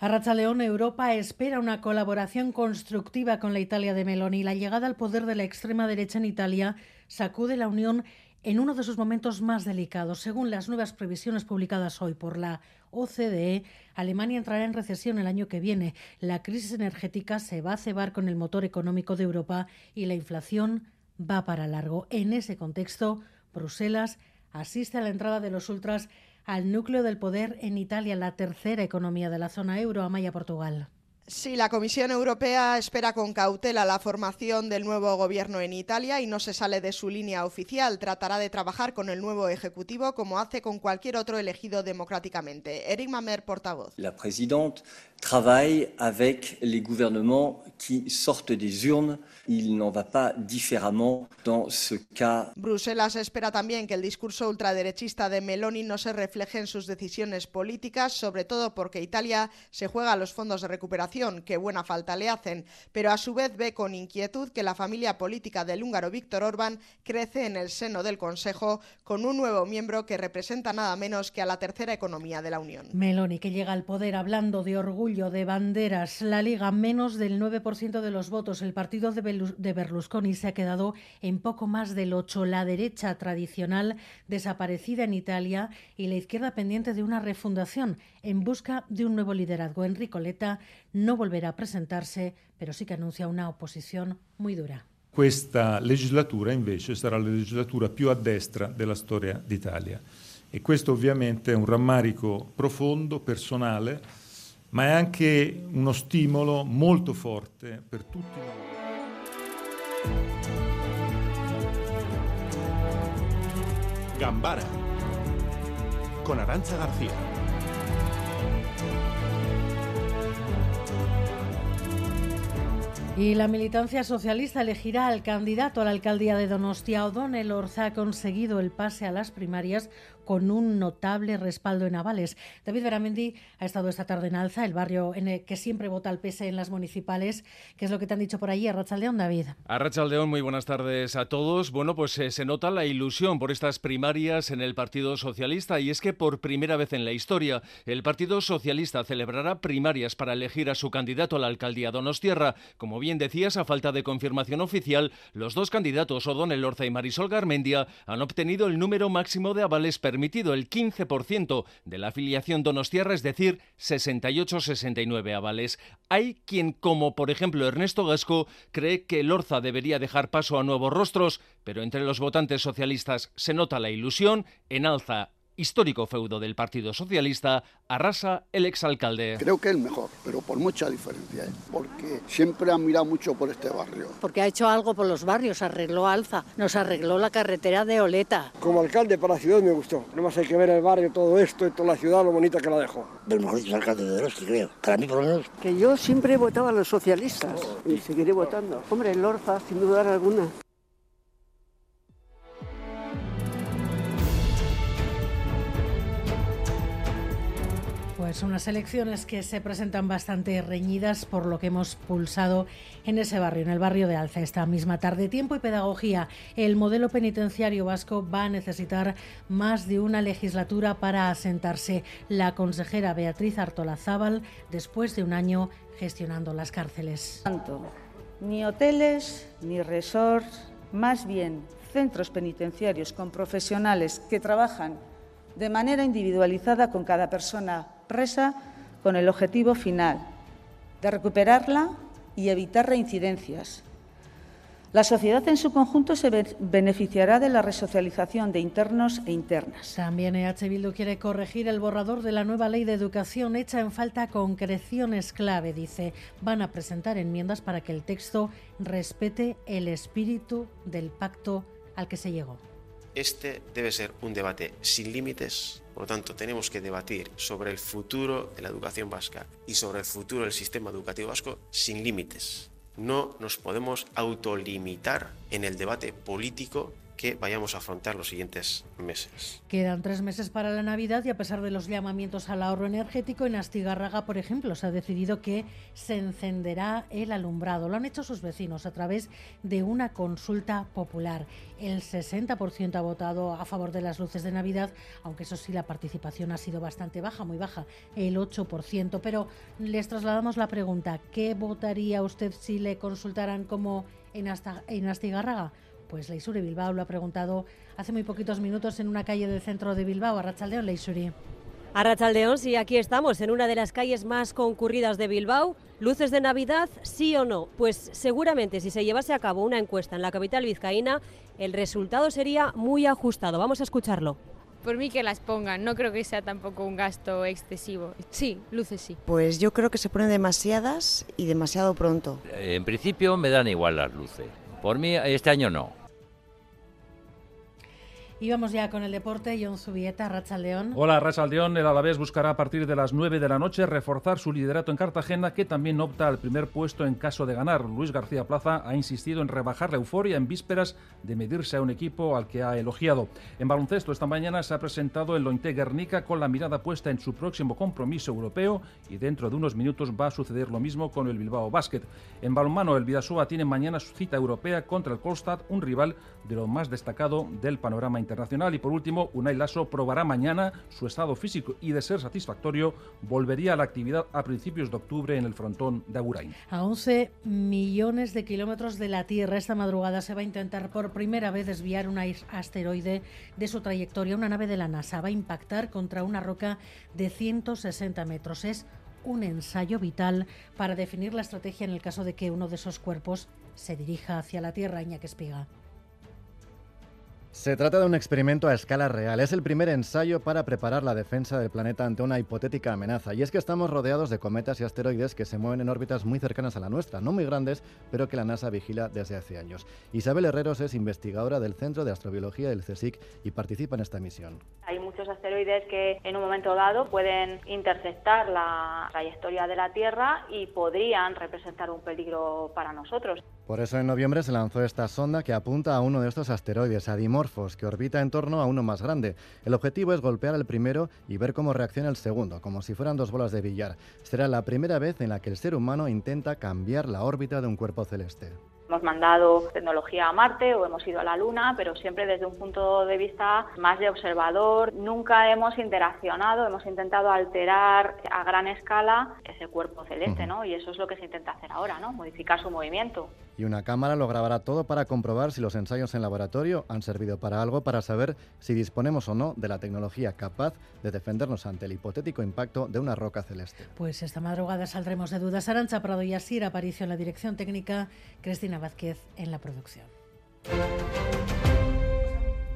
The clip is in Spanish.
A León, Europa espera una colaboración constructiva con la Italia de Meloni. La llegada al poder de la extrema derecha en Italia sacude la Unión en uno de sus momentos más delicados. Según las nuevas previsiones publicadas hoy por la OCDE, Alemania entrará en recesión el año que viene. La crisis energética se va a cebar con el motor económico de Europa y la inflación va para largo. En ese contexto, Bruselas asiste a la entrada de los ultras al núcleo del poder en Italia, la tercera economía de la zona euro, Amaya Portugal. Sí, la Comisión Europea espera con cautela la formación del nuevo gobierno en Italia y no se sale de su línea oficial. Tratará de trabajar con el nuevo Ejecutivo como hace con cualquier otro elegido democráticamente. Eric Mamer, portavoz. La presidenta travaille avec les gouvernements qui sortent des urnes il n'en va pas différemment dans ce cas. Bruselas espera también que el discurso ultraderechista de Meloni no se refleje en sus decisiones políticas, sobre todo porque Italia se juega a los fondos de recuperación, que buena falta le hacen, pero a su vez ve con inquietud que la familia política del húngaro Víctor Orbán crece en el seno del Consejo con un nuevo miembro que representa nada menos que a la tercera economía de la Unión. Meloni, que llega al poder hablando de orgullo, de banderas, la Liga menos del 9% de los votos, el partido de Berlusconi se ha quedado en poco más del 8. La derecha tradicional desaparecida en Italia y la izquierda pendiente de una refundación en busca de un nuevo liderazgo. Enrico Letta no volverá a presentarse, pero sí que anuncia una oposición muy dura. Questa legislatura invece sarà la legislatura più a destra della storia d'Italia e questo ovviamente è un rammarico profondo, personale, ma è anche uno stimolo molto forte per tutti noi. Gambara con Arancha García. Y la militancia socialista elegirá al candidato a la alcaldía de Donostia. O'Donnell Orza ha conseguido el pase a las primarias con un notable respaldo en avales. David Veramendi ha estado esta tarde en Alza, el barrio en el que siempre vota el PS en las municipales. ¿Qué es lo que te han dicho por allí? Arrachaldeón, David. Arrachaldeón, muy buenas tardes a todos. Bueno, pues eh, se nota la ilusión por estas primarias en el Partido Socialista y es que por primera vez en la historia el Partido Socialista celebrará primarias para elegir a su candidato a la alcaldía Donostierra. Como bien decías, a falta de confirmación oficial, los dos candidatos, O'Donnell Orza y Marisol Garmendia, han obtenido el número máximo de avales permitidos permitido el 15% de la afiliación donostiarra, es decir, 68-69 avales. Hay quien, como por ejemplo Ernesto Gasco, cree que Lorza debería dejar paso a nuevos rostros, pero entre los votantes socialistas se nota la ilusión en alza histórico feudo del Partido Socialista, arrasa el exalcalde. Creo que es el mejor, pero por mucha diferencia, ¿eh? porque siempre ha mirado mucho por este barrio. Porque ha hecho algo por los barrios, arregló Alza, nos arregló la carretera de Oleta. Como alcalde para la ciudad me gustó, no más hay que ver el barrio, todo esto y toda la ciudad, lo bonita que la dejó. El mejor alcalde de Eroski, creo, para mí por lo menos. Que yo siempre votaba a los socialistas y seguiré votando. Hombre, Lorza, sin dudar alguna. Pues unas elecciones que se presentan bastante reñidas por lo que hemos pulsado en ese barrio, en el barrio de Alza, esta misma tarde. Tiempo y pedagogía. El modelo penitenciario vasco va a necesitar más de una legislatura para asentarse. La consejera Beatriz Artolazábal, después de un año gestionando las cárceles. Ni hoteles, ni resorts, más bien centros penitenciarios con profesionales que trabajan de manera individualizada con cada persona presa con el objetivo final de recuperarla y evitar reincidencias. La sociedad en su conjunto se beneficiará de la resocialización de internos e internas. También EH Bildu quiere corregir el borrador de la nueva ley de educación hecha en falta concreciones clave, dice. Van a presentar enmiendas para que el texto respete el espíritu del pacto al que se llegó. Este debe ser un debate sin límites, por lo tanto tenemos que debatir sobre el futuro de la educación vasca y sobre el futuro del sistema educativo vasco sin límites. No nos podemos autolimitar en el debate político que vayamos a afrontar los siguientes meses. Quedan tres meses para la Navidad y a pesar de los llamamientos al ahorro energético, en Astigarraga, por ejemplo, se ha decidido que se encenderá el alumbrado. Lo han hecho sus vecinos a través de una consulta popular. El 60% ha votado a favor de las luces de Navidad, aunque eso sí, la participación ha sido bastante baja, muy baja, el 8%. Pero les trasladamos la pregunta, ¿qué votaría usted si le consultaran como en, en Astigarraga? Pues Leisuri Bilbao lo ha preguntado hace muy poquitos minutos en una calle del centro de Bilbao. Arrachaldeón, Leisuri. Arrachaldeón, sí, aquí estamos, en una de las calles más concurridas de Bilbao. ¿Luces de Navidad, sí o no? Pues seguramente si se llevase a cabo una encuesta en la capital vizcaína, el resultado sería muy ajustado. Vamos a escucharlo. Por mí que las pongan, no creo que sea tampoco un gasto excesivo. Sí, luces sí. Pues yo creo que se ponen demasiadas y demasiado pronto. En principio me dan igual las luces. Por mí este año no. Y vamos ya con el deporte. John Zubieta, Racha León. Hola, Racha León. El Alavés buscará a partir de las 9 de la noche reforzar su liderato en Cartagena, que también opta al primer puesto en caso de ganar. Luis García Plaza ha insistido en rebajar la euforia en vísperas de medirse a un equipo al que ha elogiado. En baloncesto, esta mañana se ha presentado el Lointe Guernica con la mirada puesta en su próximo compromiso europeo y dentro de unos minutos va a suceder lo mismo con el Bilbao Basket. En balonmano, el Vidasoa tiene mañana su cita europea contra el Kolstad, un rival de lo más destacado del panorama internacional. Y por último, Unai Lasso probará mañana su estado físico y, de ser satisfactorio, volvería a la actividad a principios de octubre en el frontón de Agurain. A 11 millones de kilómetros de la Tierra, esta madrugada se va a intentar por primera vez desviar un asteroide de su trayectoria. Una nave de la NASA va a impactar contra una roca de 160 metros. Es un ensayo vital para definir la estrategia en el caso de que uno de esos cuerpos se dirija hacia la Tierra, Iñaki Espiga. Se trata de un experimento a escala real. Es el primer ensayo para preparar la defensa del planeta ante una hipotética amenaza. Y es que estamos rodeados de cometas y asteroides que se mueven en órbitas muy cercanas a la nuestra, no muy grandes, pero que la NASA vigila desde hace años. Isabel Herreros es investigadora del Centro de Astrobiología del CSIC y participa en esta misión. Hay muchos asteroides que en un momento dado pueden interceptar la trayectoria de la Tierra y podrían representar un peligro para nosotros. Por eso en noviembre se lanzó esta sonda que apunta a uno de estos asteroides, Adimorphos, que orbita en torno a uno más grande. El objetivo es golpear al primero y ver cómo reacciona el segundo, como si fueran dos bolas de billar. Será la primera vez en la que el ser humano intenta cambiar la órbita de un cuerpo celeste. Hemos mandado tecnología a Marte o hemos ido a la Luna, pero siempre desde un punto de vista más de observador. Nunca hemos interaccionado, hemos intentado alterar a gran escala ese cuerpo celeste, ¿no? Y eso es lo que se intenta hacer ahora, ¿no? Modificar su movimiento. Y una cámara lo grabará todo para comprobar si los ensayos en laboratorio han servido para algo, para saber si disponemos o no de la tecnología capaz de defendernos ante el hipotético impacto de una roca celeste. Pues esta madrugada saldremos de dudas. Arancha Prado y Asir Aparicio en la dirección técnica, Cristina Vázquez en la producción.